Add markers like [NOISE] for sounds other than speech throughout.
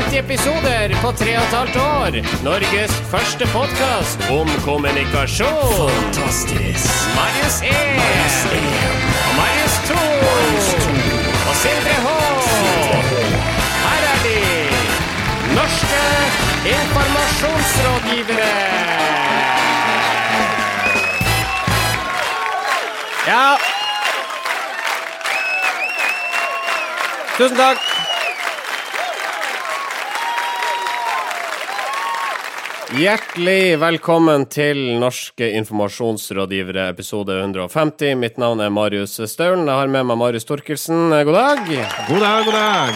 150 episoder på 3 15 år. Norges første podkast om kommunikasjon. Fantastisk. Marius 1. Marius 2. Og Sindre H. Her er de. Norske informasjonsrådgivere. Ja. Tusen takk. Hjertelig velkommen til Norske informasjonsrådgivere, episode 150. Mitt navn er Marius Staulen. Jeg har med meg Marius Torkelsen. God dag. God dag, god dag.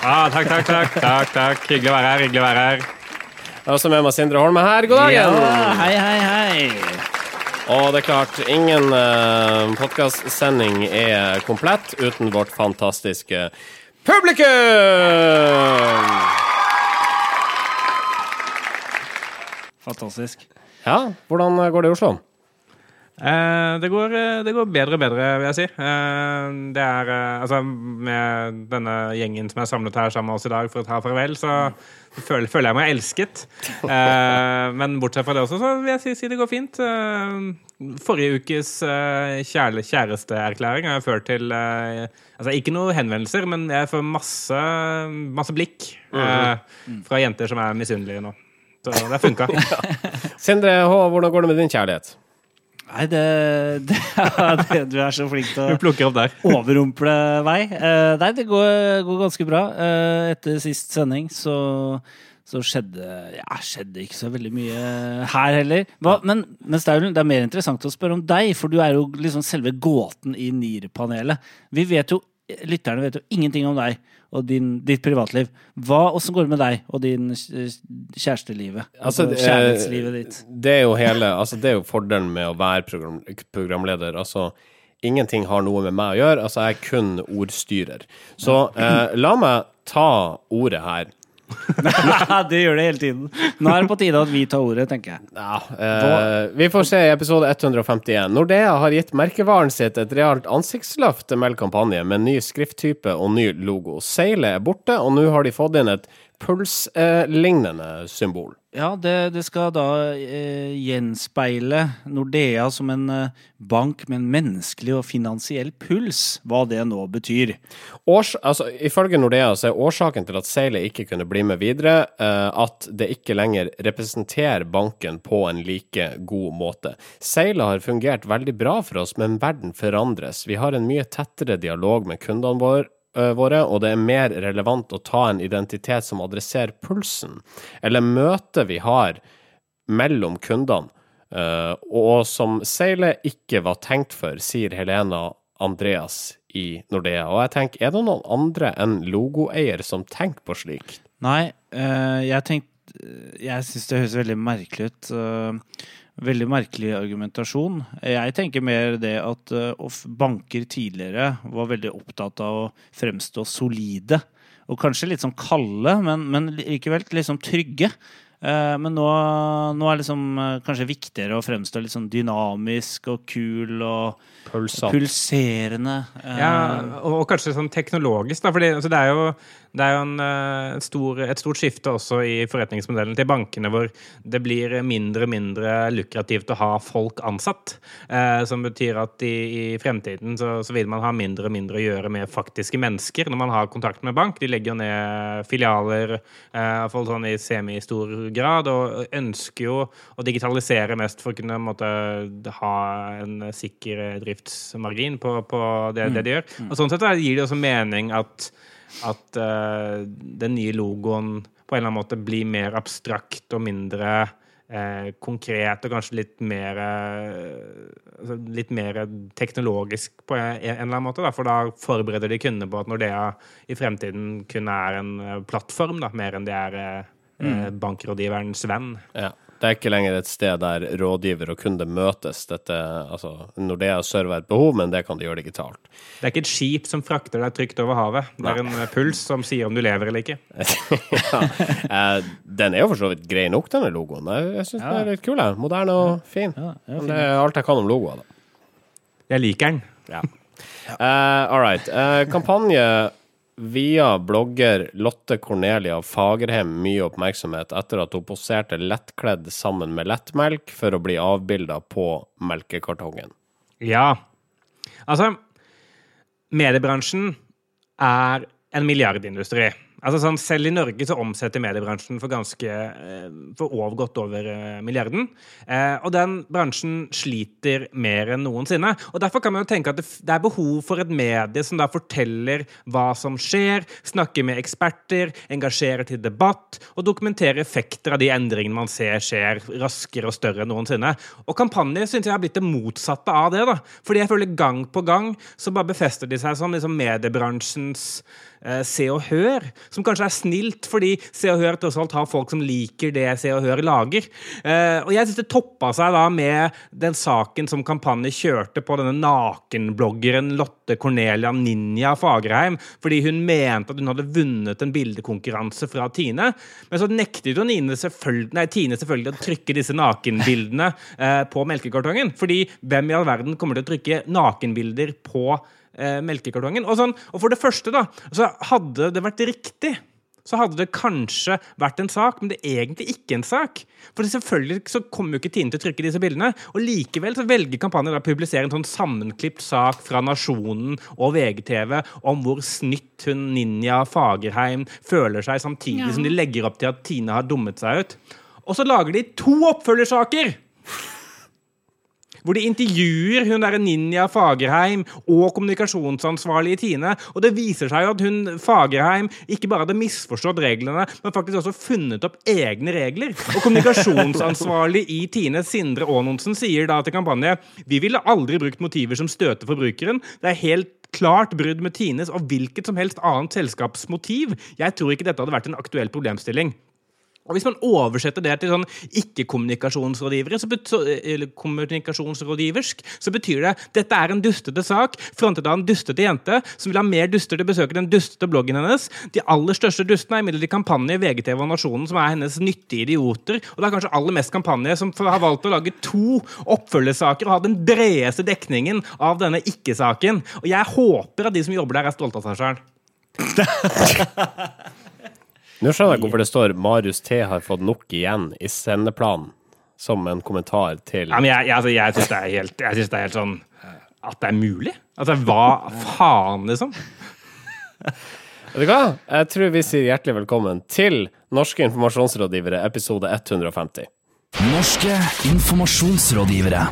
Ah, takk, takk, takk, takk, takk. Hyggelig å være her. hyggelig å være her. Jeg har også med meg Sindre Holme her. God dag. Ja, hei, hei, hei. Og det er klart, ingen uh, podkastsending er komplett uten vårt fantastiske publikum! Fantastisk. Ja, hvordan går det i Oslo? Eh, det, går, eh, det går bedre og bedre, vil jeg si. Eh, det er eh, Altså, med denne gjengen som er samlet her sammen med oss i dag for å ta farvel, så føler, føler jeg meg elsket. Eh, men bortsett fra det også, så vil jeg si, si det går fint. Eh, forrige ukes eh, kjære, kjæresteerklæring har ført til eh, Altså, ikke noen henvendelser, men jeg får masse, masse blikk eh, fra jenter som er misunnelige nå. Så det funka. [LAUGHS] ja. Sindre H, hvordan går det med din kjærlighet? Nei, det, det, [LAUGHS] det Du er så flink til å overrumple vei. Uh, nei, det går, går ganske bra. Uh, etter sist sending så, så skjedde Ja, skjedde ikke så veldig mye her heller. Hva, men, men Staulen, det er mer interessant å spørre om deg, for du er jo liksom selve gåten i NIR-panelet. Vi vet jo Lytterne vet jo ingenting om deg og din, ditt privatliv. Hva, Åssen går det med deg og din eh, kjærestelivet? Altså, altså, kjærlighetslivet ditt. Det er jo hele Altså, det er jo fordelen med å være program, programleder. Altså, ingenting har noe med meg å gjøre. Altså, jeg er kun ordstyrer. Så eh, la meg ta ordet her. [LAUGHS] det gjør det hele tiden. Nå er det på tide at vi tar ordet, tenker jeg. Ja, eh, vi får se i episode 151. Nordea har gitt merkevaren sitt et realt ansiktsløft til Meld-kampanje med ny skrifttype og ny logo. Seilet er borte, og nå har de fått inn et pulslignende symbol. Ja, det, det skal da eh, gjenspeile Nordea som en eh, bank med en menneskelig og finansiell puls, hva det nå betyr. Års, altså, ifølge Nordea så er årsaken til at Seilet ikke kunne bli med videre, eh, at det ikke lenger representerer banken på en like god måte. Seilet har fungert veldig bra for oss, men verden forandres. Vi har en mye tettere dialog med kundene våre. Ø, Våre, og det er mer relevant å ta en identitet som adresserer pulsen, eller møtet vi har mellom kundene, eh, og som Seilet ikke var tenkt for, sier Helena Andreas i Nordea. Og jeg tenker, er det noen andre enn logoeier som tenker på slikt? Nei, eh, jeg tenkte Jeg syns det høres veldig merkelig ut. Veldig merkelig argumentasjon. Jeg tenker mer det at eh, banker tidligere var veldig opptatt av å fremstå solide. Og kanskje litt sånn kalde, men, men likevel liksom trygge. Eh, Men nå, nå er det liksom eh, kanskje viktigere å fremstå litt sånn dynamisk og kul og Pulsant. pulserende. Ja, og, og kanskje sånn teknologisk, da. For altså, det er jo, det er jo en, eh, stor, et stort skifte også i forretningsmodellen til bankene, hvor det blir mindre og mindre lukrativt å ha folk ansatt. Eh, som betyr at i, i fremtiden så, så vil man ha mindre og mindre å gjøre med faktiske mennesker når man har kontakt med bank. De legger jo ned filialer, eh, sånn i semistor grad, og ønsker jo å digitalisere mest for å kunne måtte, ha en sikker driftsmargin på, på det, det de gjør. Og sånn sett gir det også mening at, at uh, den nye logoen på en eller annen måte blir mer abstrakt og mindre uh, konkret og kanskje litt mer altså litt mer teknologisk på en, en eller annen måte. Da. For da forbereder de kundene på at Nordea i fremtiden kun er en plattform, da, mer enn det er eh, bankrådgiverens venn. Ja. Det er ikke lenger et sted der rådgiver og kunde møtes. Dette, altså, Nordea server et behov, men det kan de gjøre digitalt. Det er ikke et skip som frakter deg trygt over havet. Det er en eh, puls som sier om du lever eller ikke. [LAUGHS] ja. eh, den er jo for så vidt grei nok, denne logoen. Jeg, syns ja. den er litt kul. jeg. Moderne og fin. Ja, ja, Men det er alt jeg kan om logoer, da. Jeg liker den. Ja. Uh, all right. Uh, kampanje via blogger Lotte Cornelia Fagerheim mye oppmerksomhet etter at hun poserte lettkledd sammen med lettmelk for å bli avbilda på melkekartongen. Ja. Altså, mediebransjen er en milliardindustri. Altså sånn, Selv i Norge så omsetter mediebransjen for ganske eh, for over, over eh, milliarden. Eh, og den bransjen sliter mer enn noensinne. Og Derfor kan man jo tenke at det, er behov for et medie som da forteller hva som skjer, snakker med eksperter, engasjerer til debatt og dokumenterer effekter av de endringene man ser skjer raskere og større enn noensinne. Og kampanjer syns jeg har blitt det motsatte av det. da. Fordi jeg føler gang på gang så bare befester de seg som liksom mediebransjens eh, Se og Hør, som kanskje er snilt fordi Se og Hør tross alt har folk som liker det Se og Hør lager. Eh, og jeg syns det toppa seg da med den saken som kampanje kjørte på denne nakenbloggeren Lotte Cornelia Ninja Fagerheim, fordi hun mente at hun hadde vunnet en bildekonkurranse fra Tine. Men så nektet jo Nine selvfølgelig, nei, Tine selvfølgelig å trykke disse nakenbildene eh, på melkekartongen. Fordi hvem i all verden kommer til å trykke nakenbilder på eh, melkekartongen. Og, sånn, og for det første, da, så hadde det vært riktig så hadde det kanskje vært en sak, men det er egentlig ikke en sak. For selvfølgelig så kommer jo ikke Tine til å trykke disse bildene. Og likevel så velger kampanjen å publisere en sånn sammenklipt sak fra Nasjonen og VGTV om hvor snytt hun Ninja Fagerheim føler seg, samtidig ja. som de legger opp til at Tine har dummet seg ut. Og så lager de to oppfølgersaker! Hvor de intervjuer hun der Ninja Fagerheim og kommunikasjonsansvarlig i Tine. Og det viser seg jo at hun Fagerheim ikke bare hadde misforstått reglene, men faktisk også funnet opp egne regler. Og kommunikasjonsansvarlig i Tine, Sindre Aanonsen, sier da til kampanje vi ville aldri brukt motiver som støter forbrukeren. Det er helt klart brudd med Tines og hvilket som helst annet selskaps motiv. Jeg tror ikke dette hadde vært en aktuell problemstilling. Og Hvis man oversetter det til sånn ikke-kommunikasjonsrådgivere, eller kommunikasjonsrådgiversk, så betyr det dette er en dustete sak frontet av en dustete jente som vil ha mer duster til besøke den dustete bloggen hennes. De aller største dustene er imidlertid kampanje i VGTV og Nasjonen, som er hennes nyttige idioter. Og det er kanskje aller mest kampanje som har valgt å lage to oppfølgersaker og ha den bredeste dekningen av denne ikke-saken. Og jeg håper at de som jobber der, er stolte av seg sjøl. [LAUGHS] Nå skjønner jeg hvorfor det står 'Marius T har fått nok igjen' i sendeplanen, som en kommentar til ja, men Jeg, jeg, altså, jeg syns det, det, er helt sånn At det er mulig? Altså, hva faen, liksom? [LAUGHS] Vet du hva? Jeg tror vi sier hjertelig velkommen til Norske informasjonsrådgivere, episode 150. Norske informasjonsrådgivere.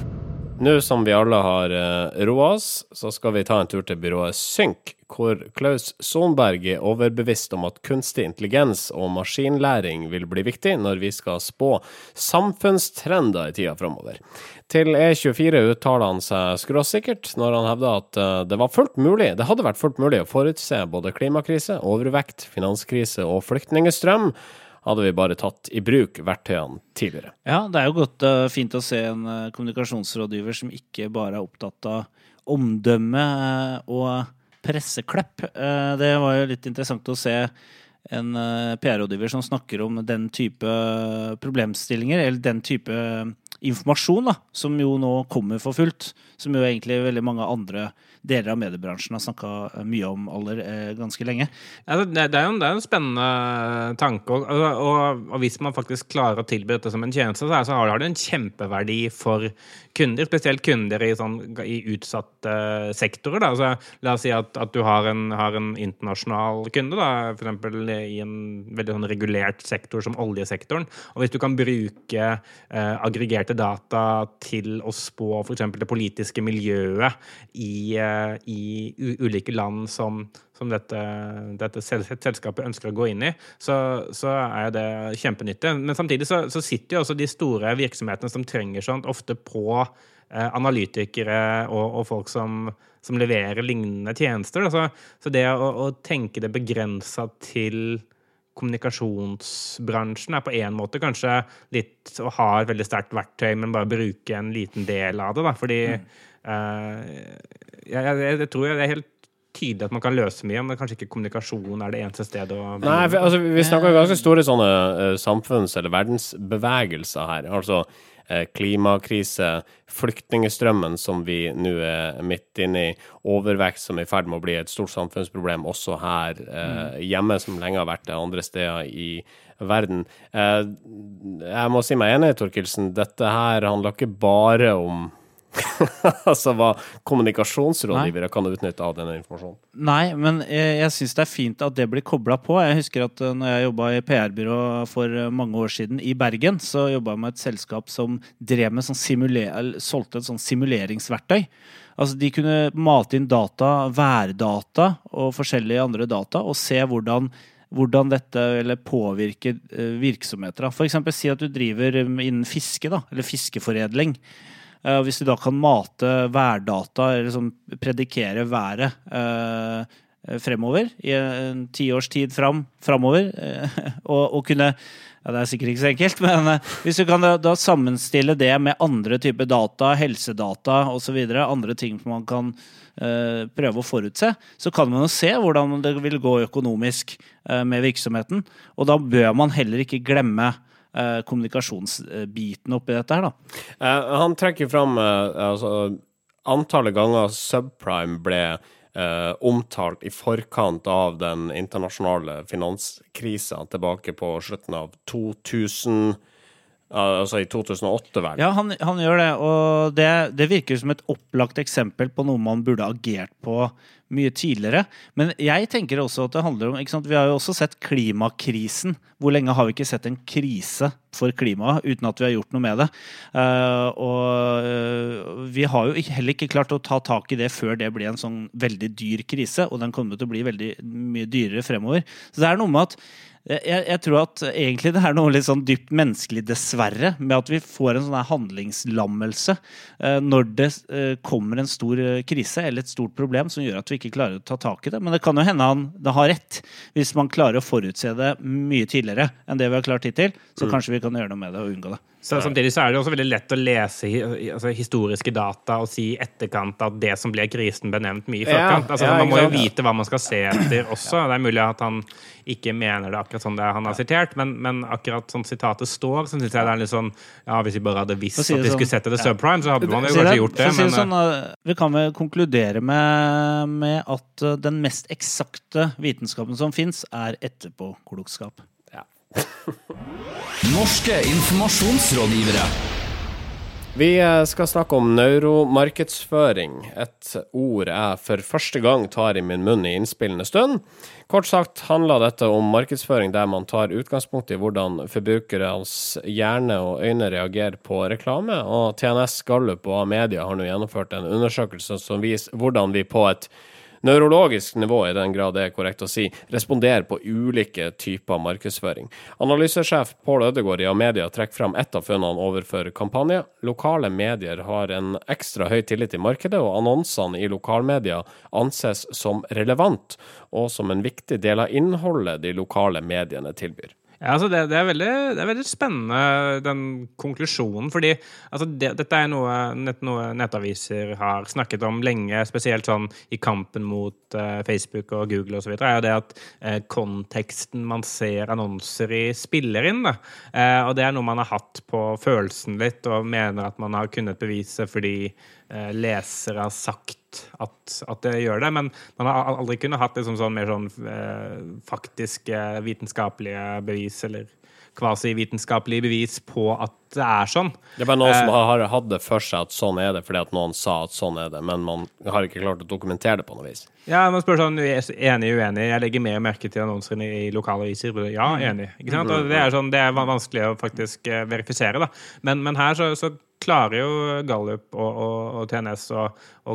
Nå som vi alle har uh, roa oss, så skal vi ta en tur til byrået Synk, hvor Klaus Sonberg er overbevist om at kunstig intelligens og maskinlæring vil bli viktig når vi skal spå samfunnstrender i tida framover. Til E24 uttaler han seg skråsikkert når han hevder at uh, det var fullt mulig, det hadde vært fullt mulig å forutse både klimakrise, overvekt, finanskrise og flyktningestrøm hadde vi bare tatt i bruk verktøyene tidligere. Ja, det er jo godt uh, fint å se en uh, kommunikasjonsrådgiver som ikke bare er opptatt av omdømme uh, og presseklepp. det var jo litt interessant å se en PR-rådgiver som snakker om den type problemstillinger, eller den type informasjon, da, som jo nå kommer for fullt. Som jo egentlig veldig mange andre deler av mediebransjen har snakka eh, mye om aller eh, ganske lenge. Ja, det, er jo en, det er en spennende tanke. Og, og, og, hvis man faktisk klarer å tilby dette som en tjeneste, så, så har det en kjempeverdi for kunder. Spesielt kunder i, sånn, i utsatte sektorer. Da. Altså, la oss si at, at du har en, har en, internasjonal kunde, f.eks. i en veldig sånn regulert sektor som oljesektoren. Og hvis du kan bruke eh, aggregerte data til å spå f.eks. det politiske miljøet i eh, i ulike land som, som dette, dette, selskapet ønsker å gå inn i, så, så er det kjempenyttig. Men samtidig så, så, sitter jo også de store virksomhetene som trenger sånt, ofte på eh, analytikere og, og, folk som, som leverer lignende tjenester. Så, så, det å, å tenke det begrensa til kommunikasjonsbransjen er på en måte kanskje litt å ha et veldig sterkt verktøy, men bare bruke en liten del av det. Da. Fordi mm. eh, jeg, jeg, jeg, tror det er helt tydelig at man kan løse mye, men kanskje ikke kommunikasjon er det eneste stedet å Nei, for, altså, vi snakker om ganske store sånne uh, samfunns- eller verdensbevegelser her. Altså uh, klimakrise, flyktningestrømmen som vi nå er midt inne i, overvekt som er i ferd med å bli et stort samfunnsproblem også her eh, hjemme, som lenge har vært det andre steder i verden. Eh, jeg må si meg enig, Torkelsen. Dette her handler ikke bare om [LAUGHS] altså hva kommunikasjonsrådgivere kan utnytte av denne informasjonen. Nei, men jeg, jeg syns det er fint at det blir kobla på. Jeg husker at uh, når jeg jobba i PR-byrå for uh, mange år siden i Bergen, så jobba jeg med et selskap som drev med sånn simuler, solgte et sånn simuleringsverktøy. Altså De kunne mate inn data, værdata og forskjellige andre data, og se hvordan hvordan dette eller påvirker uh, virksomheter. F.eks. si at du driver um, innen fiske, da, eller fiskeforedling. Uh, hvis du da kan mate værdata, eller liksom predikere været uh, fremover, i en tiårs tid fram, framover, [LAUGHS] og, og, kunne ja, Det er sikkert ikke så enkelt, [LAUGHS] men hvis du kan da, da sammenstille det med andre typer data, helsedata osv., andre ting man kan prøve å forutse, så kan man jo se hvordan det vil gå økonomisk med virksomheten. Og da bør man heller ikke glemme eh, kommunikasjonsbiten oppi dette her, da. Eh, han trekker fram eh, altså, antallet ganger subprime ble eh, omtalt i forkant av den internasjonale finanskrisa tilbake på slutten av 2000. Altså i 2008, vel? Ja, han, han gjør det. Og det, det, virker som et opplagt eksempel på noe man burde agert på mye tidligere. Men jeg tenker også at det handler om ikke sant? Vi har jo også sett klimakrisen. Hvor lenge har vi ikke sett en krise for klimaet uten at vi har gjort noe med det? Uh, og uh, vi har jo heller ikke klart å ta tak i det før det ble en sånn veldig dyr krise. Og den kommer til å bli veldig mye dyrere fremover. Så det er noe med at jeg, jeg, tror at egentlig det er noe litt sånn dypt menneskelig, dessverre, med at vi får en sånn her handlingslammelse eh, når det eh, kommer en stor eh, krise eller et stort problem som gjør at vi ikke klarer å ta tak i det. Men det kan jo hende han det har rett. Hvis man klarer å forutse det mye tidligere enn det vi har klart hittil, så mm. kanskje vi kan gjøre noe med det og unngå det. Så, samtidig så er det også veldig lett å lese altså, historiske data og si i etterkant at det som ble krisen, ble nevnt mye i forkant. Altså, man må jo vite hva man skal se etter også. Det er mulig at han ikke mener det akkurat sånn det han har sitert, men, men akkurat sånn sitatet står, så syns jeg det er litt sånn Ja, hvis vi bare hadde visst at vi skulle sette det subprime, så hadde man jo kanskje gjort det. Men, sånn, vi kan vel konkludere med, med at uh, den mest eksakte vitenskapen som fins, er etterpåklokskap. Norske informasjonsrådgivere. Vi uh, skal snakke om neuromarkedsføring, et ord jeg for første gang tar i min munn i innspillende stund. Kort sagt handler dette om markedsføring der man tar utgangspunkt i hvordan forbrukernes hjerne og øyne reagerer på reklame, og TNS Gallup og Amedia har nå gjennomført en undersøkelse som viser hvordan vi på et nevrologisk nivå, i den grad det er korrekt å si, responderer på ulike typer markedsføring. Analysesjef Pål Ødegaard i Amedia trekker fram ett av funnene overfor kampanjer. Lokale medier har en ekstra høy tillit i markedet, og annonsene i lokalmedia anses som relevant og som en viktig del av innholdet de lokale mediene tilbyr. Ja, altså det, det, er veldig, det, er veldig, spennende, den konklusjonen. fordi altså det, dette er noe, nett, noe, nettaviser har snakket om lenge, spesielt sånn i kampen mot uh, Facebook og Google osv. er jo det at uh, konteksten man ser annonser i, spiller inn. Da. Uh, og det er noe man har hatt på følelsen litt, og mener at man har kunnet bevise fordi lesere har sagt at, at, det gjør det. Men man har aldri kunnet hatt liksom sånn, mer sånn eh, faktiske vitenskapelige bevis, eller kvasivitenskapelige bevis på at det er sånn. Det er bare noen eh, som har hatt det for seg at sånn er det, fordi at noen sa at sånn er det, men man har ikke klart å dokumentere det på noe vis. Ja, man spør sånn enig, uenig. Jeg legger mer merke til annonsene i lokale aviser. Ja, mm. enig. Ikke sant? Og det er, sånn, det er vanskelig å faktisk eh, verifisere, da. Men, men her så, så klarer jo Gallup og, og, og TNS å,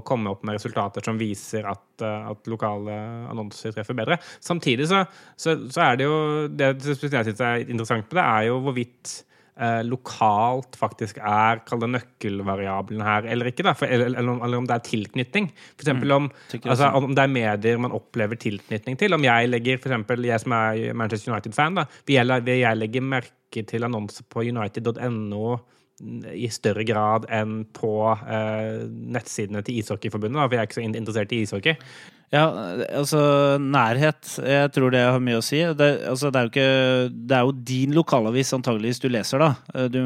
komme opp med resultater som viser at, eh, at lokale annonser treffer bedre. Samtidig så, så, så er det jo Det jeg syns er interessant med det, er jo hvorvidt eh, lokalt faktisk er kall det nøkkelvariabelen her eller ikke. For, eller, eller, eller, om det er tilknytning. For eksempel mm. om, altså, om det er medier man opplever tilknytning til. Om jeg legger, for eksempel, jeg som er Manchester United-fan, vil jeg legge merke til annonser på united.no i større grad enn på eh, nettsidene til Ishockeyforbundet, for jeg er ikke så interessert i ishockey. Ja, altså nærhet. Jeg tror det har mye å si. Det, altså, det, er, jo ikke, det er jo din lokalavis antageligvis du leser, da. Du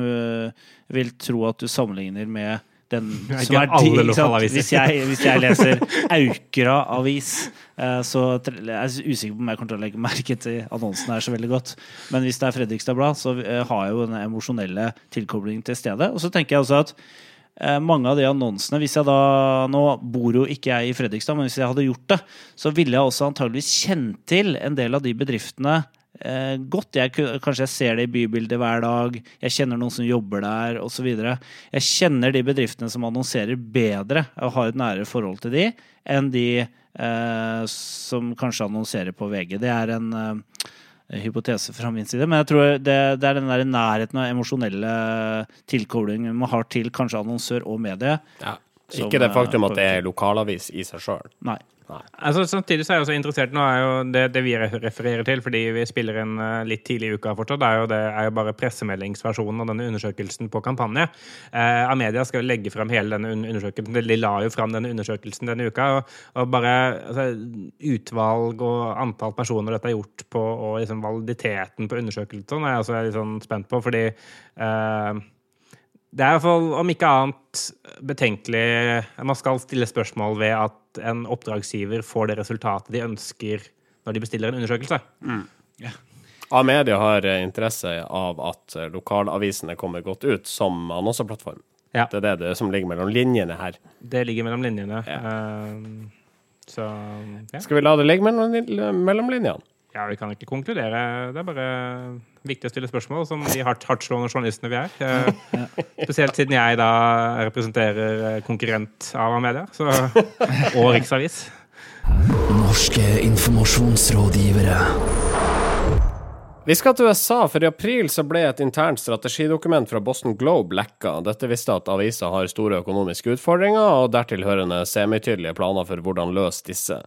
vil tro at du sammenligner med den som er alle lokalaviser. Hvis jeg, hvis jeg leser [LAUGHS] Aukra avis, eh, så jeg er usikker på om jeg kommer til å legge merke til annonsen her så veldig godt. Men hvis det er Fredrikstad Blad, så eh, har jeg jo den emosjonelle tilkoblingen til stedet. Og så tenker jeg også at eh, mange av de annonsene Hvis jeg da Nå bor jo ikke jeg i Fredrikstad, men hvis jeg hadde gjort det, så ville jeg også antageligvis kjent til en del av de bedriftene godt. Jeg, kanskje jeg ser det i bybildet hver dag, jeg kjenner noen som jobber der osv. Jeg kjenner de bedriftene som annonserer bedre og har et nære forhold til de, enn de eh, som kanskje annonserer på VG. Det er en eh, hypotese fra min side, men jeg tror det, det er den der nærheten og emosjonelle tilkoblingen man har til kanskje annonsør og medie. Ja. Som, Ikke det eh, faktum at det er lokalavis i seg sjøl. Nei. Altså, samtidig så er jeg også interessert Nå er jo det, det vi refererer til, fordi vi spiller inn eh, litt tidlig i uka fortsatt, er jo, det er jo bare pressemeldingsversjonen av denne undersøkelsen på kampanje. Eh, Amedia skal jo legge frem hele denne undersøkelsen. De la jo frem denne undersøkelsen denne uka. Og, og bare altså, utvalg og antall personer dette er gjort på, og liksom validiteten på undersøkelsen, er jeg også litt sånn spent på, fordi eh, det er i hvert fall, om ikke annet, betenkelig Man skal stille spørsmål ved at en oppdragsgiver får det resultatet de ønsker når de bestiller en undersøkelse. A-media har eh, interesse av at eh, lokalavisene kommer godt ut som annonseplattform. Ja. Det er det, det som ligger mellom linjene her. Det ligger mellom linjene. Ja. Uh, så ja. Skal vi la det ligge mellom, mellom linjene? Ja, vi kan ikke konkludere. Det er bare viktig å stille spørsmål, som de hardt, hardtslående journalistene vi er. [LAUGHS] Spesielt siden jeg da representerer eh, konkurrent av Amedia så, og Riksavis. Norske informasjonsrådgivere. Vi skal til USA, for i april så ble et internt strategidokument fra Boston Globe lekka. Dette visste at avisa har store økonomiske utfordringer, og dertil hørende semitydelige planer for hvordan løse disse.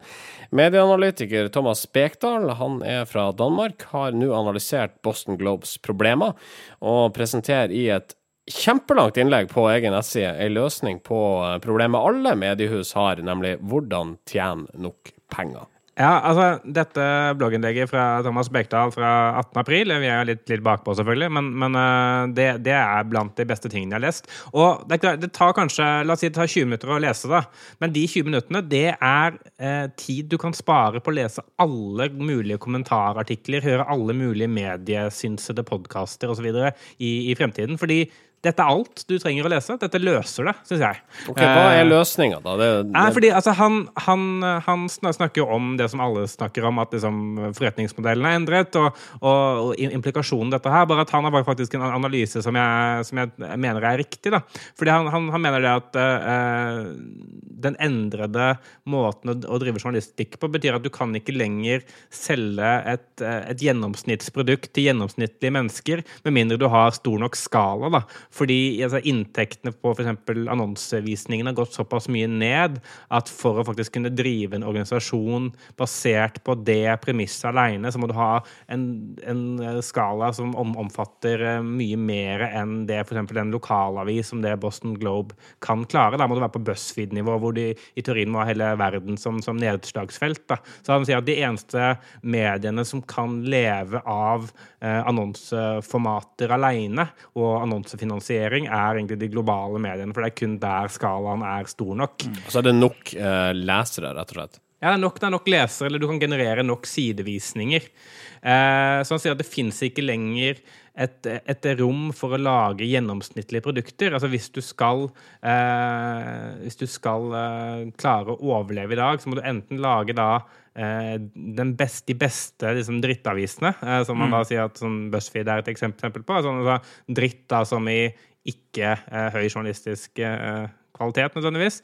Medieanalytiker Thomas Bekdal, han er fra Danmark, har nå analysert Boston Globes problemer, og presenterer i et kjempelangt innlegg på egen nettside en løsning på problemet alle mediehus har, nemlig hvordan tjene nok penger. Ja, altså, dette blogginnlegget fra Thomas Bekdal fra 18. april Vi er jo litt, litt bakpå, selvfølgelig, men, men eh, det, det er blant de beste tingene jeg har lest. Og det, klart, det tar kanskje La oss si det tar 20 minutter å lese, da. Men de 20 minuttene, det er eh, tid du kan spare på å lese alle mulige kommentarartikler, høre alle mulige mediesynsede podkaster osv. I, i fremtiden. Fordi dette er alt du trenger å lese. Dette løser det, syns jeg. Ok, Hva er Eh, løsninga, da? Det, Nei, fordi altså, han, han, han snakker om det som alle snakker om, at liksom, forretningsmodellen er endret, og, og, og implikasjonen dette her. Bare at han har faktisk en analyse som jeg, som jeg mener er riktig. Da. Fordi han, han, han mener det at uh, den endrede måten å, å drive journalistikk på betyr at du kan ikke lenger selge et, eh, et gjennomsnittsprodukt til gjennomsnittlige mennesker, med mindre du har stor nok skala. Da. Fordi altså, inntektene på f.eks. annonsevisningen har gått såpass mye ned at for å faktisk kunne drive en organisasjon basert på det premisset alene, så må du ha en, en eh, skala som om, omfatter eh, mye mer enn det f.eks. en lokalavis som det Boston Globe kan klare. Da må du være på BuzzFeed-nivå, hvor de i teorien må ha hele verden som, som nedslagsfelt. Da. Så han sier at de eneste mediene som kan leve av eh, annonseformater alene, og annonsefinansiering, er egentlig de globale mediene. For det er kun der skalaen er stor nok. Mm. så er det nok eh, lesere, rett og slett. Ja, det er nok, det er nok lesere, eller du kan generere nok sidevisninger. Eh, så han sier at det fins ikke lenger et, et rom for å lage gjennomsnittlige produkter. Altså hvis du skal, eh, hvis du skal eh, klare å overleve i dag, så må du enten lage da eh, den beste, de beste liksom, drittavisene, eh, som man da sier at sånn BuzzFeed er et eksempel på. Sånn, altså, dritt da som i ikke eh, høy journalistisk eh, kvalitet, nødvendigvis.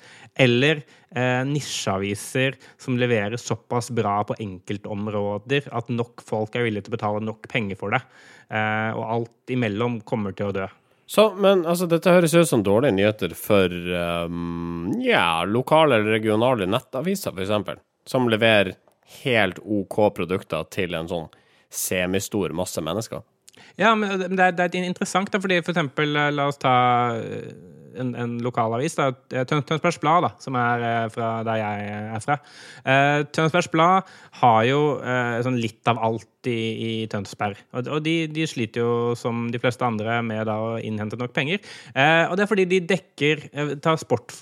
Eller eh, nisjeaviser som leverer såpass bra på enkeltområder at nok folk er villige til å betale nok penger for det. Eh, og alt imellom kommer til å dø. Så, men altså, dette høres ut som dårlige nyheter for um, ja, lokale eller regionale nettaviser, f.eks., som leverer helt OK produkter til en sånn semistor masse mennesker. Ja, men det er, det er interessant, da, fordi for eksempel, eh, la oss ta eh, en, en lokalavis, da, Tønsbergs Blad, da, som er eh, fra der jeg er fra. Eh, Tønsbergs Blad har jo eh, sånn litt av alt i, i Tønsberg. Og, og de, de sliter jo, som de fleste andre, med da, å innhente nok penger. Eh, og det er fordi de dekker tar Ta sport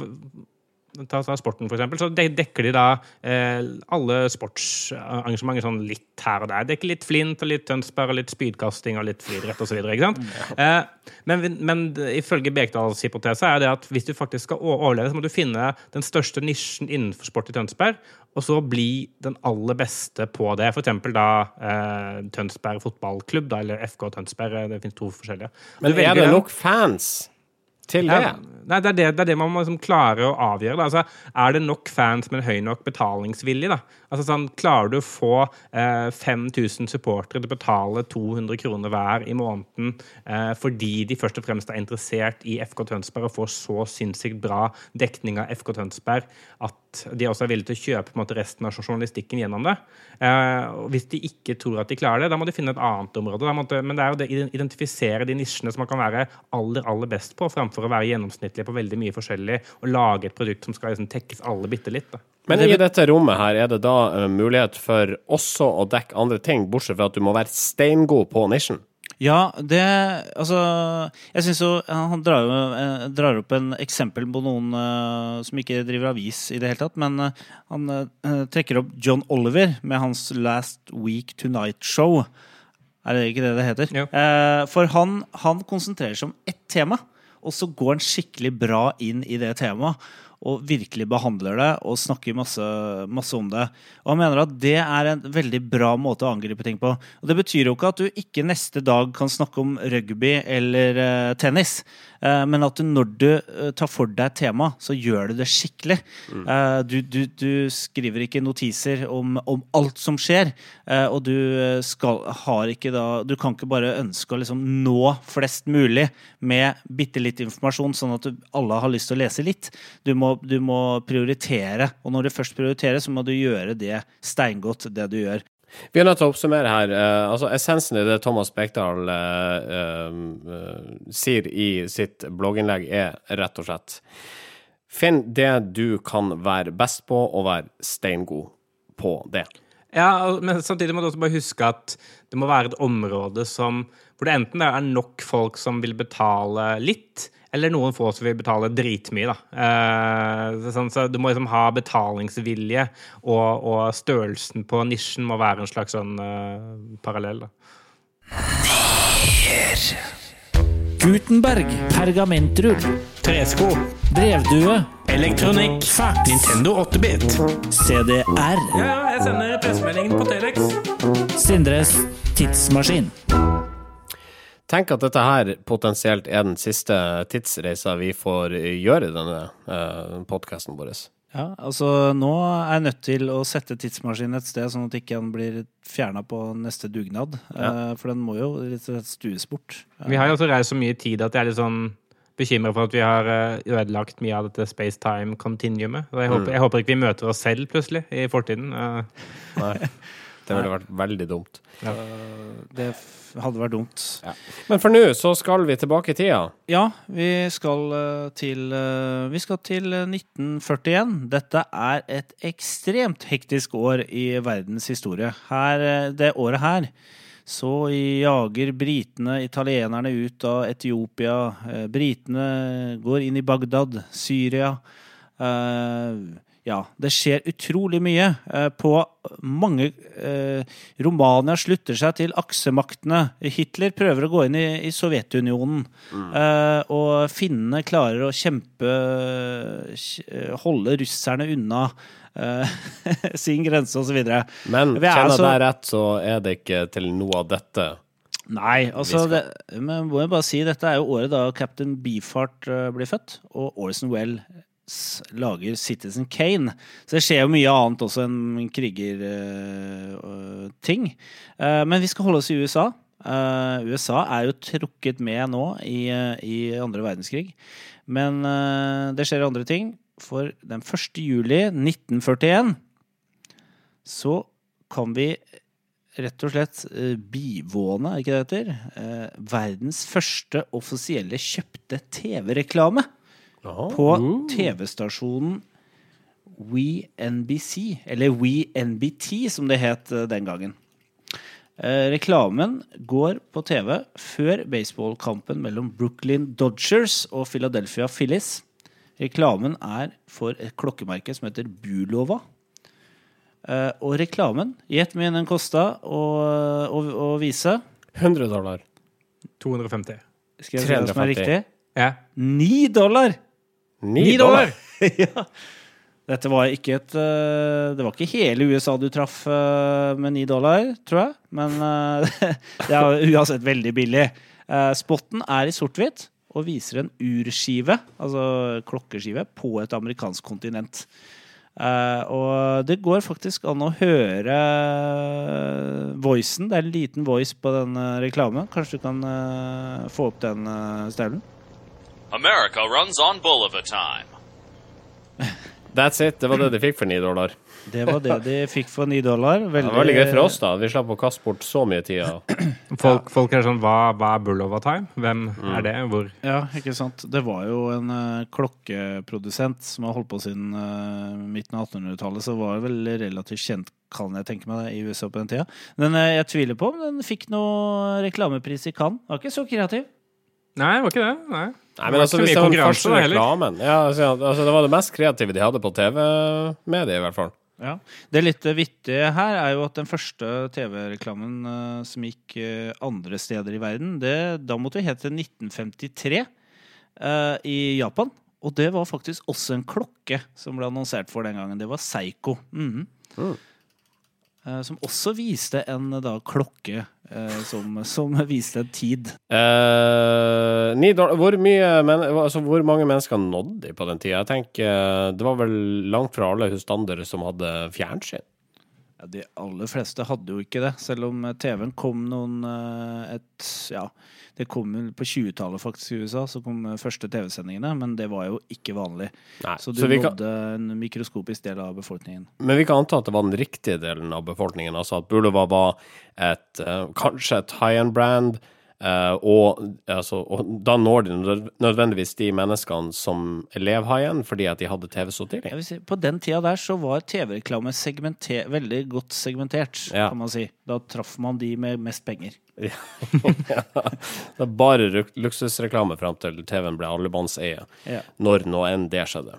Ta, ta sporten, for eksempel, så de- dekker de da eh, alle sportsarrangementer sånn litt her og der. Dekker litt Flint og litt Tønsberg og litt spydkasting og litt friidrett osv. Eh, men, men ifølge Bekdals hypotese er det at hvis du faktisk skal overleve, så må du finne den største nisjen innenfor sport i Tønsberg, og så bli den aller beste på det. Eksempel da eh, Tønsberg fotballklubb, da, eller FK Tønsberg. eh, Det finnes to forskjellige. Men er det nok fans til det? Ja, nei, det, er det, det er det man må liksom klare å avgjøre. Da. Altså, er det nok fans med en høy nok betalingsvilje? Da? Altså, sånn, klarer du å få eh, 5000 supportere til å betale 200 kroner hver i måneden eh, fordi de først og fremst er interessert i FK Tønsberg og får så sinnssykt bra dekning av FK Tønsberg at de også er villige til å kjøpe måte, resten av journalistikken gjennom det? Eh, hvis de ikke tror at de klarer det, da må de finne et annet område. Da må de, men det er jo det identifisere de nisjene som man kan være aller, aller best på, framfor å være gjennomsnittlig på veldig mye forskjellig og lage et produkt som skal liksom, tekkes alle bitte litt. Da. Men i dette rommet her er det da eh, mulighet for også å dekke andre ting, bortsett fra at du må være steingod på nisjen? Ja, det Altså, jeg syns jo Han drar, eh, drar opp en eksempel på noen uh, som ikke driver avis i det hele tatt, men uh, han uh, trekker opp John Oliver med hans Last Week Tonight-show. Er det ikke det det heter? Jo. Eh, for han, han konsentrerer seg om ett tema, og så går han skikkelig bra inn i det temaet. Og virkelig behandler det og snakker masse, masse om det. Og han mener at det er en veldig bra måte å angripe ting på. Og det betyr jo ikke at du ikke neste dag kan snakke om rugby eller uh, tennis. Eh, men at du, når du eh, tar for deg et tema, så gjør du det skikkelig. Mm. du, du, du skriver ikke notiser om, om alt som skjer, og du skal, har ikke da Du kan ikke bare ønske å liksom nå flest mulig med bitte litt informasjon, sånn at alle har lyst til å lese litt. Du må, du må prioritere, og når du først prioriterer, så må du gjøre det steingodt, det du gjør. Vi er nødt til å oppsummere her. Uh, altså Essensen i det Thomas Bekdal uh, eh, sier i sitt blogginnlegg, er rett og slett Finn det du kan være best på, og vær steingod på det. Ja, men samtidig må du også bare huske at det må være et område som hvor det enten er nok folk som vil betale litt, eller noen få som vil betale dritmye. da. Eh, sånn, så Du må liksom ha betalingsvilje, og, og størrelsen på nisjen må være en slags sånn eh, parallell. da. Gutenberg, pergamentrull, Tresko, brevdue, elektronikk, Fax. Nintendo 8-bit. CDR, Ja, ja, jeg sender pressemeldingen på Telex. Sindres tidsmaskin. Tenk at dette her potensielt er den siste tidsreisa vi får gjøre i denne uh, podkasten vår. Ja, altså Nå er jeg nødt til å sette tidsmaskinen et sted, sånn at ikke den blir fjerna på neste dugnad. Eh, for den må jo litt stues bort. Vi har jo også reist så mye tid at jeg er litt sånn bekymra for at vi har eh, ødelagt mye av dette space-time-continuumet. Jeg, håper- jeg håper ikke vi møter oss selv plutselig i fortiden. Eh, Nei, det ville vært veldig dumt. Det hadde vært dumt. Men for nå så skal vi tilbake i tida. Ja, vi skal eh, til eh, Vi skal til eh, 1941. Dette er et ekstremt hektisk år i verdens historie. Her, eh, det året her så jager britene italienerne ut av Etiopia. Eh, Britene går inn i Bagdad, Syria. Eh, ja, det skjer utrolig mye. Eh, på mange eh, Romania slutter seg til aksemaktene. Hitler prøver å gå inn i, i Sovjetunionen. Mm. og finnene klarer å kjempe Holde russerne unna eh, [LAUGHS] sin grense, osv. Men Vi er kjenner altså- deg rett, så er det ikke til noe av dette. Nei, altså det, Men må jeg bare si Dette er jo året da Captain Beefheart eh, blir født, og Orson Welles lager Citizen Kane. Så det skjer jo mye annet også enn krigerting. men vi skal holde oss i USA. Uh, USA er jo trukket med nå i, eh, i andre verdenskrig. Men eh, det skjer andre ting. For den 1. juli 1941 så kan vi rett og slett eh, bivåne, er ikke det det heter? Eh, verdens første offisielle kjøpte TV-reklame. På TV-stasjonen WeNBC, eller WeNBT som det het eh, den gangen. Eh, reklamen går på TV før baseballkampen mellom Brooklyn Dodgers og Philadelphia Phillies. Reklamen er for et klokkemerke som heter Bulova. Eh, og reklamen Gjett hvor mye den kosta å, å, å vise. 100 dollar. 250. Skal jeg si hva som er riktig? Ja. 9 dollar! 9 dollar! [LAUGHS] ja. Dette var ikke et eh, Det var ikke hele USA du traff eh, med ni dollar, tror jeg. Men eh, [LAUGHS] det er uansett veldig billig. Spotten er i sort-hvitt og viser en urskive, altså klokkeskive, på et amerikansk kontinent. Og det går faktisk an å høre voicen. Det er en liten voice på den reklamen. Kanskje du kan få opp den, Staulen? America runs on Bulliver time. [LAUGHS] That's it. Det var det de fikk for 9 dollar. Det var det de fikk for ni dollar. Det var veldig greit for oss, da. Vi slapp å kaste bort så mye tid. [CLEARS THROAT] Folk, folk er sånn Hva, hva er Bullova Time? Hvem er det? Hvor? Ja, ikke sant. Det var jo en uh, klokkeprodusent som har holdt på siden uh, midten av 1800-tallet, så var det vel relativt kjent, kan jeg tenke meg, det, i USA på den tida. Men uh, jeg tviler på om den fikk noe reklamepris i Cannes. Var ikke så kreativ. Nei, det var ikke det. Nei. Nei, men altså, hvis det var den første reklamen ja, altså, altså, Det var det mest kreative de hadde på TV-mediet, i hvert fall. Ja. Det litt vittige her er jo at den første TV-reklamen uh, som gikk uh, andre steder i verden, det, da måtte vi helt til 1953 uh, i Japan. Og det var faktisk også en klokke som ble annonsert for den gangen. Det var Seiko. Mhm. Eh, som også viste en da, klokke eh, som, som viste en tid. Eh, ni dollar, hvor, men, altså, hvor mange mennesker nådde de på den tida? Jeg tenker eh, Det var vel langt fra alle husstander som hadde fjernsyn. Ja, de aller fleste hadde jo ikke det, selv om eh, TV-en kom noen eh, et, Ja, det kom på 20-tallet faktisk i USA, så kom eh, første TV-sendingene, men det var jo ikke vanlig. Nei, Så du så nådde kan, en mikroskopisk del av befolkningen. men vi kan anta at det var den riktige delen av befolkningen. Altså at Bulova var et, eh, kanskje et high-end-brand. Uh, og, altså, og da når de nødvendigvis de menneskene som lever high-end, fordi at de hadde TV så tidlig. Si, på den tida der så var TV-reklame veldig godt segmentert, Ja. kan man si. Da traff man de med mest penger. [LAUGHS] Det er bare luksusreklame fram til TV-en ble allemannseie. Ja. Når nå enn det skjedde.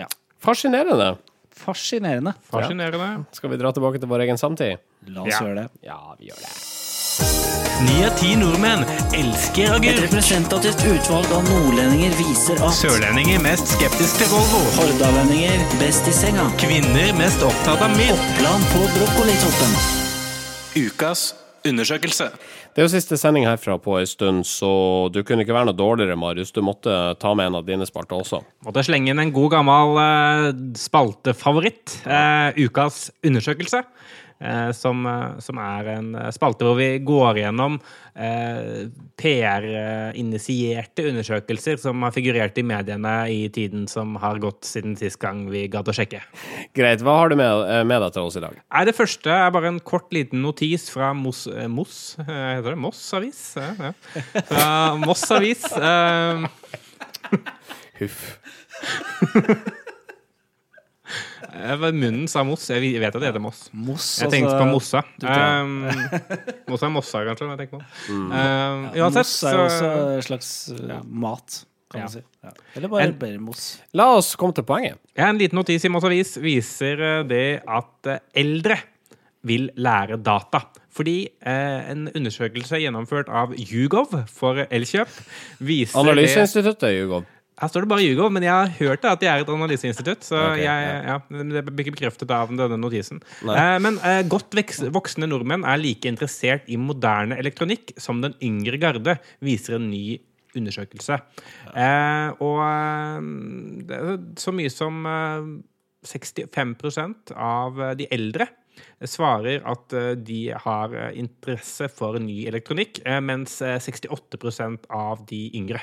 Ja. Fascinerende. Fascinerende. Fascinerende. Skal vi dra tilbake til vår egen samtid? La oss Ja. gjøre det. Ja, vi gjør det. Ni av ti nordmenn elsker Et representativt utvalg av nordlendinger viser at Sørlendinger mest skeptisk til Volvo. hordalendinger best i senga. Kvinner mest opptatt av mild. Oppland på brokkolitoppen. Ukas undersøkelse. Det er jo siste sending herfra på en stund, så du kunne ikke være noe dårligere, Marius. Du måtte ta med en av dine spalter også. Måtte slenge inn en god gammel eh, spaltefavoritt. Eh, ukas undersøkelse. Eh, som, eh, som er en eh, spalte hvor vi går gjennom eh, PR-initierte undersøkelser som har figurert i mediene i tiden som har gått siden sist gang vi gadd å sjekke. Greit. Hva har du med, med deg til oss i dag? Nei, det første er bare en kort liten notis fra Moss, Moss heter det? Moss Avis? Ja, ja. Fra Moss Avis. Huff. [LAUGHS] eh, munnen sa Moss. Jeg vet at det heter Moss. Moss, Jeg tenkte på altså. Mossa. du Um, Mossa er Mossa, kanskje. jeg tenker på. Mm. Um, uansett, Moss er jo også en slags ja. mat, kan Ja. man si. Ja. Eller bare En- bare moss. La oss komme til poenget. ja, En liten notis i Moss Avis viser eh, det at eh, eldre vil lære data. Fordi eh, en undersøkelse gjennomført av Hugov for Elkjøp viser Analyseinstituttet, Hugo. Her står det bare Hugo, men jeg har hørt at de er et analyseinstitutt. Så okay, jeg, ja. Ja, det blir ikke bekreftet av denne notisen. Eh, men eh, godt voksne nordmenn er like interessert i moderne elektronikk som den yngre garde, viser en ny undersøkelse. Eh, og eh, det er så mye som eh, 65 av eh, de eldre svarer at eh, de har eh, interesse for ny elektronikk, eh, mens eh, 68% av de yngre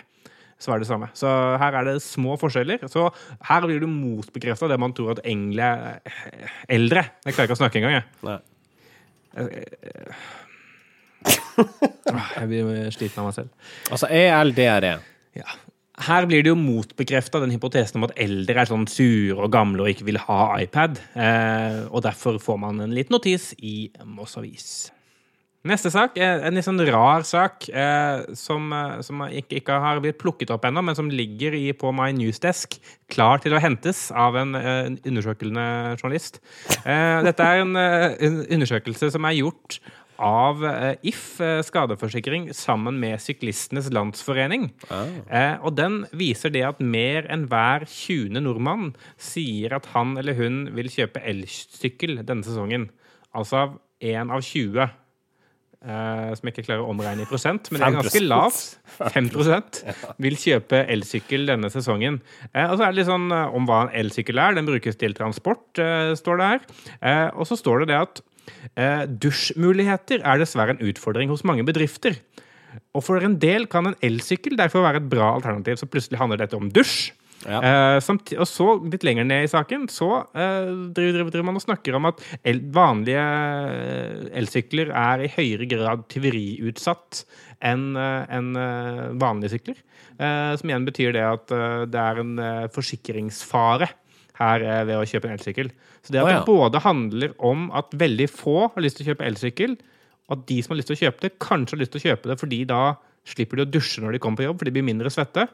svarer det samme. Så her er det små forskjeller. Så her blir du motbekrefta det man tror at engle er eldre Jeg klarer ikke å snakke engang, jeg. Nei. Jeg blir sliten av meg selv. Altså ELDRE. Ja. Her blir det jo motbekrefta den hypotesen om at eldre er sånn sure og gamle og ikke vil ha iPad. Eh, og derfor får man en liten notis i Moss Avis. Neste sak er en litt sånn rar sak eh, som, eh, som ikke, ikke har blitt plukket opp ennå, men som ligger i, på My Newsdesk, klar til å hentes av en, eh, en undersøkende journalist. Eh, dette er en, eh, en undersøkelse som er gjort av eh, If eh, skadeforsikring sammen med Syklistenes Landsforening. Eh, og den viser det at mer enn hver 20. nordmann sier at han eller hun vil kjøpe elsykkel denne sesongen. Altså av én av 20. eh, som jeg ikke klarer å omregne i prosent, men det er ganske 5%. lavt. 5 vil kjøpe elsykkel denne sesongen. Uh, og så er det litt sånn uh, om hva en elsykkel er. Den brukes til transport, står det her. Og så står det det at dusjmuligheter er dessverre en utfordring hos mange bedrifter. Og for en del kan en elsykkel derfor være et bra alternativ. Så plutselig handler dette om dusj. Ja. Eh, samt, og så, litt lenger ned i saken, så eh, driver, driver, driver man og snakker om at el, vanlige eh, elsykler er i høyere grad tyveriutsatt enn eh, vanlige sykler. Eh, som igjen betyr det at det er en forsikringsfare her ved å kjøpe en elsykkel. Så det at oh, ja. det både handler om at veldig få har lyst til å kjøpe elsykkel, og at de som har lyst til å kjøpe det, kanskje har lyst til å kjøpe det fordi da slipper de å dusje når de kommer på jobb, for de blir mindre svette.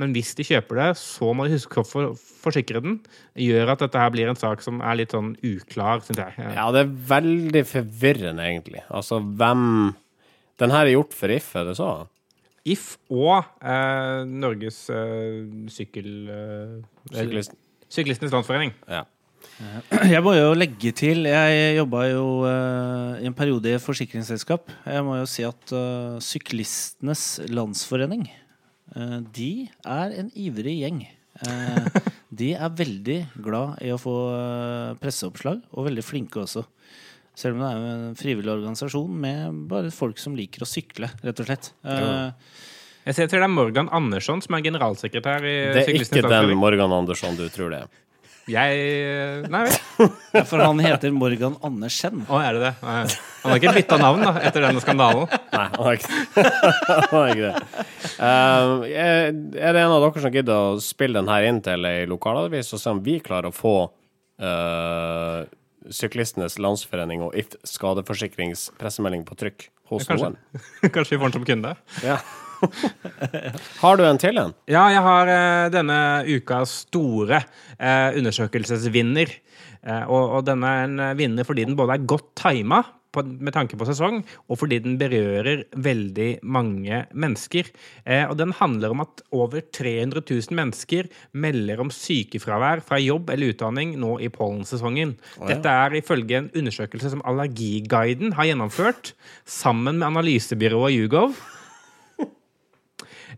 Men hvis de kjøper det, så må de huske å for, forsikre den. Gjør at dette her blir en sak som er litt sånn uklar, syns jeg. Ja, det er veldig forvirrende, egentlig. Altså, hvem Den her er gjort for If, er det så? If og eh, Norges eh, sykkel... Eh, Syklist. Syklistenes Landsforening. Ja. [CLEARS THROAT] Jeg må jo legge til Jeg jobba jo eh, i en periode i et forsikringsselskap. Jeg må jo si at eh, Syklistenes Landsforening eh, De er en ivrig gjeng. Eh, [LAUGHS] de er veldig glad i å få eh, presseoppslag, og veldig flinke også. Selv om det er en frivillig organisasjon med bare folk som liker å sykle, rett og slett. Ja. Jeg ser til det er Morgan Andersson som er generalsekretær i Det er ikke den Morgan Andersson du tror det er. Jeg eh, Nei vel. [LAUGHS] for han heter Morgan Andersen. Å, er det det? Nei. Han har ikke bytta navn da, etter denne skandalen. Nei, han har ikke, [LAUGHS] han har ikke det. Um, er er det en av dere som gidder å spille den her inn til ei lokalavis, og se om vi klarer å få uh, Syklistenes Landsforening og If skadeforsikrings pressemelding på trykk hos Kanskje. noen? [LAUGHS] Kanskje vi får den som kunde. Ja. [LAUGHS] Har du en til en? Ja, jeg har eh, denne ukas store eh, undersøkelsesvinner. Eh, og, og denne er en vinner fordi den både er godt tima med tanke på sesong, og fordi den berører veldig mange mennesker. Eh, og den handler om at over 300 000 mennesker melder om sykefravær fra jobb eller utdanning nå i pollensesongen. Dette er ifølge en undersøkelse som Allergiguiden har gjennomført sammen med analysebyrået Yougov.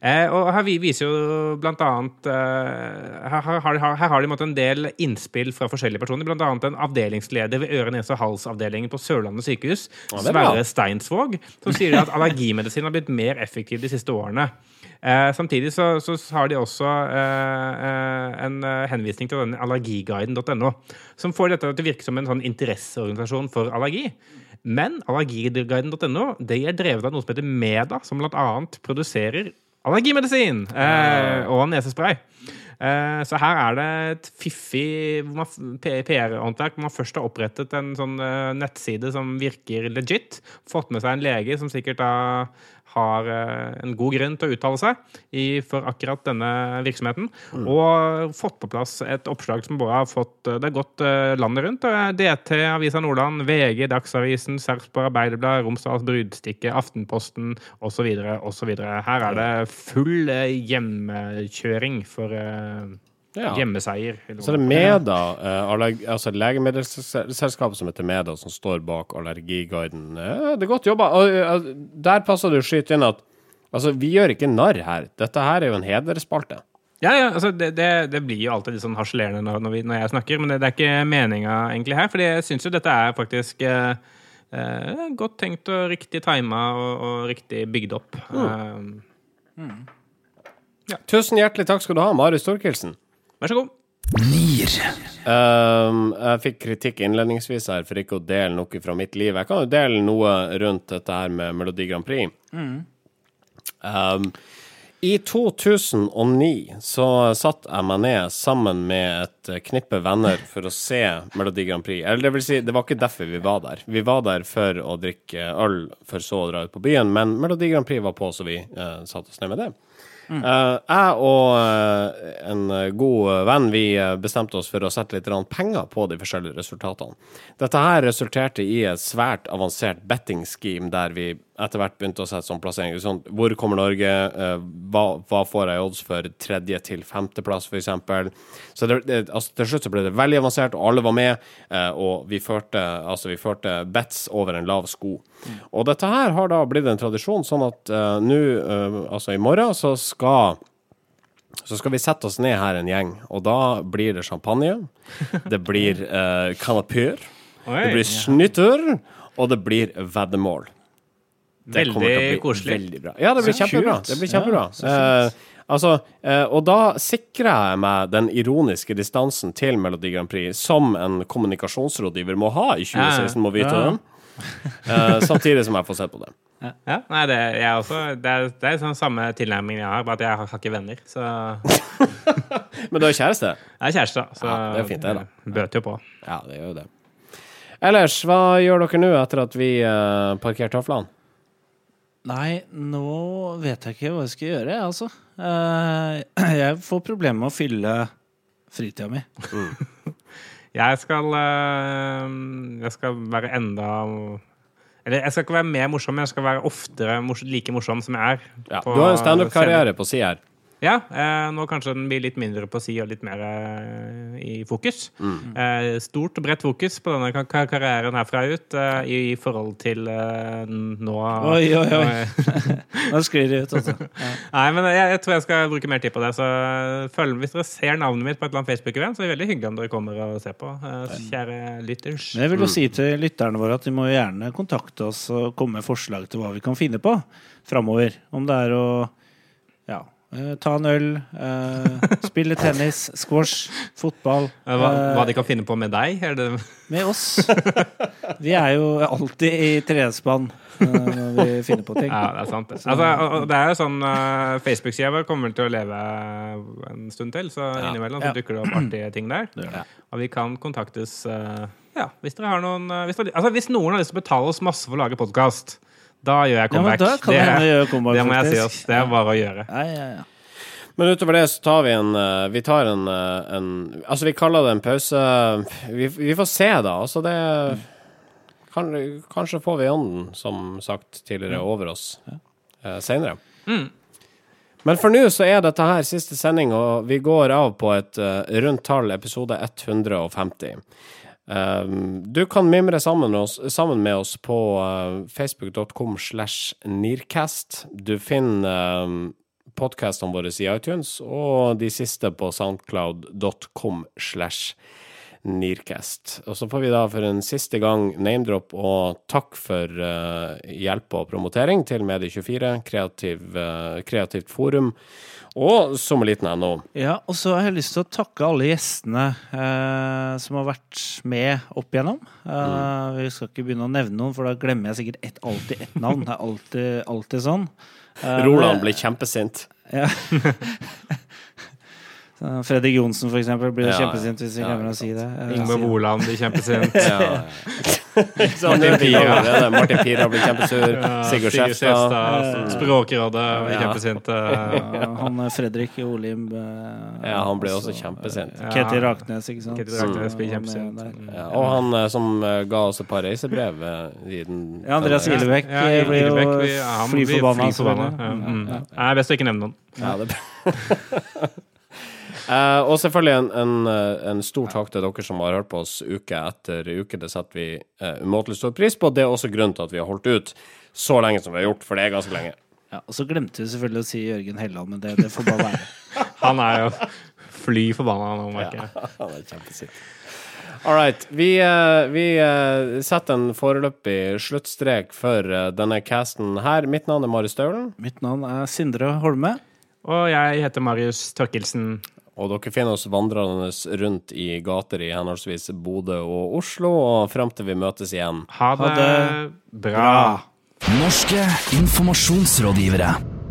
Eh, og her viser jo blant annet eh, her, her, har- her, her har de måttet en del innspill fra forskjellige personer. Blant annet en avdelingsleder ved øre-, nese- og halsavdelingen på Sørlandet sykehus, er. Sverre Steinsvåg, som sier at allergimedisin har blitt mer effektiv de siste årene. Eh, samtidig så, så har de også eh, eh, en eh, henvisning til denne allergiguiden.no, som får dette til å virke som en sånn interesseorganisasjon for allergi. Men allergiguiden.no det er drevet av noe som heter Meda, som annet produserer allergimedisin eh, og nesespray. Eh, så her er det et fiffig PR-håndverk man først har opprettet en sånn eh, nettside som virker legit. Fått med seg en lege som sikkert da har eh, en god grunn til å uttale seg i, for akkurat denne virksomheten. Og fått på plass et oppslag som bare har fått eh, Det har gått eh, landet rundt. DT, Avisa Nordland, VG, Dagsavisen, Sarpsborg Arbeiderblad, Romsdals Brudstikke, Aftenposten osv. osv. Her er det full hjemmekjøring for Ja. hjemmeseier. Så er det er Meda, eh, altså legemiddelselskapet som heter Meda, som står bak Allergiguiden. Eh, det er godt jobba. Og, eh, der passer det å skyte inn at altså, vi gjør ikke narr her. Dette her er jo en hedersspalte. Ja, ja, altså det, det, det blir jo alltid litt sånn harselerende når, når, når jeg snakker, men det, det er ikke meninga egentlig her. fordi jeg syns jo dette er faktisk eh, eh, godt tenkt og riktig tima og, og riktig bygd opp. Eh, Tusen hjertelig takk skal du ha, Marius Storkelsen. Vær så god. Nier. Um, jeg fikk kritikk innledningsvis her for ikke å dele noe fra mitt liv. Jeg kan jo dele noe rundt dette her med Melodi Grand Prix. Um, I 2009 så satt jeg meg ned sammen med et knippe venner for å se Melodi Grand Prix. Eller det vil si, det var ikke derfor vi var der. Vi var der for å drikke øl, for så å dra ut på byen. Men Melodi Grand Prix var på, så vi uh, satte oss ned med det. Eh, jeg og eh, en god venn vi eh, bestemte oss for å sette litt penger på de forskjellige resultatene. Dette her resulterte i et svært avansert betting scheme der vi etter hvert begynte å sette sånn plassering. Sånn, hvor kommer Norge? Eh, hva, hva får jeg odds for tredje til femteplass, f.eks.? Så det, det, altså, til slutt så ble det veldig avansert, og alle var med. eh, og vi førte, altså, vi førte bets over en lav sko. Og dette her har da blitt en tradisjon, sånn at uh, nå, uh, altså i morgen, så skal så skal vi sette oss ned her en gjeng, og da blir det champagne. Det blir uh, kanapør. [LAUGHS] Det blir snytter, og det blir veddemål. Det kommer til å Veldig koselig. Veldig bra. Ja, det blir kjempebra. Det blir kjempebra. Ja. Eh, altså, eh, og da sikrer jeg meg den ironiske distansen til Melodi Grand Prix, som en kommunikasjonsrådgiver må ha i 2016, må vite Ja. det. Eh, samtidig som jeg får sett på det. Ja, nei, det, jeg også, det, er, det er sånn samme tilnærming jeg har, bare at jeg har, har ikke venner. Så [LAUGHS] Men du har kjæreste? jeg er kjæreste. Så Ja, det er fint, det, da. bøter jo på. Ja, det gjør jo det. Ellers, hva gjør dere nå etter at vi uh, parkerte tøflene? Nei, nå vet jeg ikke hva jeg skal gjøre, jeg, altså. Eh, [CLEARS THROAT] jeg får problemer med å fylle fritida mi. Jeg skal, øh, jeg skal være enda Eller jeg skal ikke være mer morsom, men jeg skal være oftere mors like morsom som jeg er. Ja, på du har en standup-karriere på si her. Ja, eh, nå kanskje den blir litt mindre på si og litt mer eh, i fokus. Mm. Eh, stort og bredt fokus på denne kar kar- karrieren herfra ut eh, i forhold til eh, nå Oi, oi, oi. Nå [LAUGHS] sklir det ut, altså. Ja. [LAUGHS] Nei, men jeg, jeg tror jeg skal bruke mer tid på det. Så følg, hvis dere ser navnet mitt på et eller annet Facebook-event, så er det veldig hyggelig om dere kommer og ser på. Eh, kjære lytters. Men jeg vil jo si til lytterne våre at de må gjerne kontakte oss og komme med forslag til hva vi kan finne på framover. Om det er å ja, eh, ta en øl, eh, spille tennis, squash, fotball. Eh, Hva, eh, hva de kan finne på med deg? Er det, Med oss. Vi er jo alltid i trespann eh, når vi finner på ting. ja, det er sant. Det. Altså, det er jo sånn uh, Facebook-sida vår kommer til å leve en stund til, så innimellom så dukker det opp artige ting der. Og vi kan kontaktes eh, ja, hvis dere har noen eh, hvis, dere, altså, hvis noen har lyst til å betale oss masse for å lage podkast, da gjør jeg comeback. Ja, kan det hende gjøre comeback, det må jeg si oss. Det er bare å gjøre. Ja, ja, ja. Men utover det så tar vi en eh, Vi tar en, eh, en Altså, vi kaller det en pause. Vi, vi får se, da. Altså, det kan, Kanskje får vi ånden, som sagt tidligere, over oss eh, seinere. Men for nå så er dette her siste sending, og vi går av på et uh, rundt tall, episode 150. Um, du kan mimre sammen med oss, sammen med oss på eh, facebook.com slash nearcast. Du finner um, podkastene våre i iTunes, og de siste på soundcloud.com slash Nearcast. Og så får vi da for en siste gang name-drop og takk for eh, hjelp og promotering til Medie24, kreativ, eh, kreativt forum og sommerliten.no. Ja, og så har jeg lyst til å takke alle gjestene eh, som har vært med opp igjennom. Eh, Vi skal ikke begynne å nevne noen, for da glemmer jeg sikkert et, alltid ett navn. Det er alltid, alltid sånn. Eh, Roland blir kjempesint. Ja. [LAUGHS] Så Fredrik Johnsen, for eksempel, blir Ja, kjempesint hvis vi ja, glemmer å si det. Eh, Ingvar Woland blir kjempesint. [LAUGHS] Ja. [LAUGHS] Martin Pira, det er det. Martin Pira blir kjempesur. Sigurd Skjefstad. Språkrådet blir Ja. kjempesint. Ja, han eh, Fredrik Olim eh, Ja, han ble også kjempesint. eh, Ketil Raknes, ikke sant. Ketil Raknes blir er kjempesint. Ja, og han eh, som eh, ga oss et par reisebrev eh, i den Ja, Andreas Gillebekk Ja, eh, blir jo blir- ja, fly forbanna. Det. Ja, mm. Nei, best å ikke nevne noen. Ja, det [LAUGHS] Eh, og selvfølgelig en, en, eh, en stor takk til dere som har hørt på oss uke etter uke. Det setter vi uh, umåtelig stor pris på. Det er også grunnen til at vi har holdt ut så lenge som vi har gjort, for det er ganske lenge. Ja, og så glemte vi selvfølgelig å si Jørgen Helland, men det, det får bare være. [LAUGHS] Han er jo fly forbanna nå, merker jeg. [LAUGHS] Han er kjempesint. All right. Vi, eh, vi setter en foreløpig sluttstrek for denne casten her. Mitt navn er Marius Staulen, Mitt navn er Sindre Holme. Og jeg heter Marius Torkelsen. Og dere finner oss vandrende rundt i gater i henholdsvis Bodø og Oslo, og fram til vi møtes igjen. Ha det, Ha det bra. Norske informasjonsrådgivere.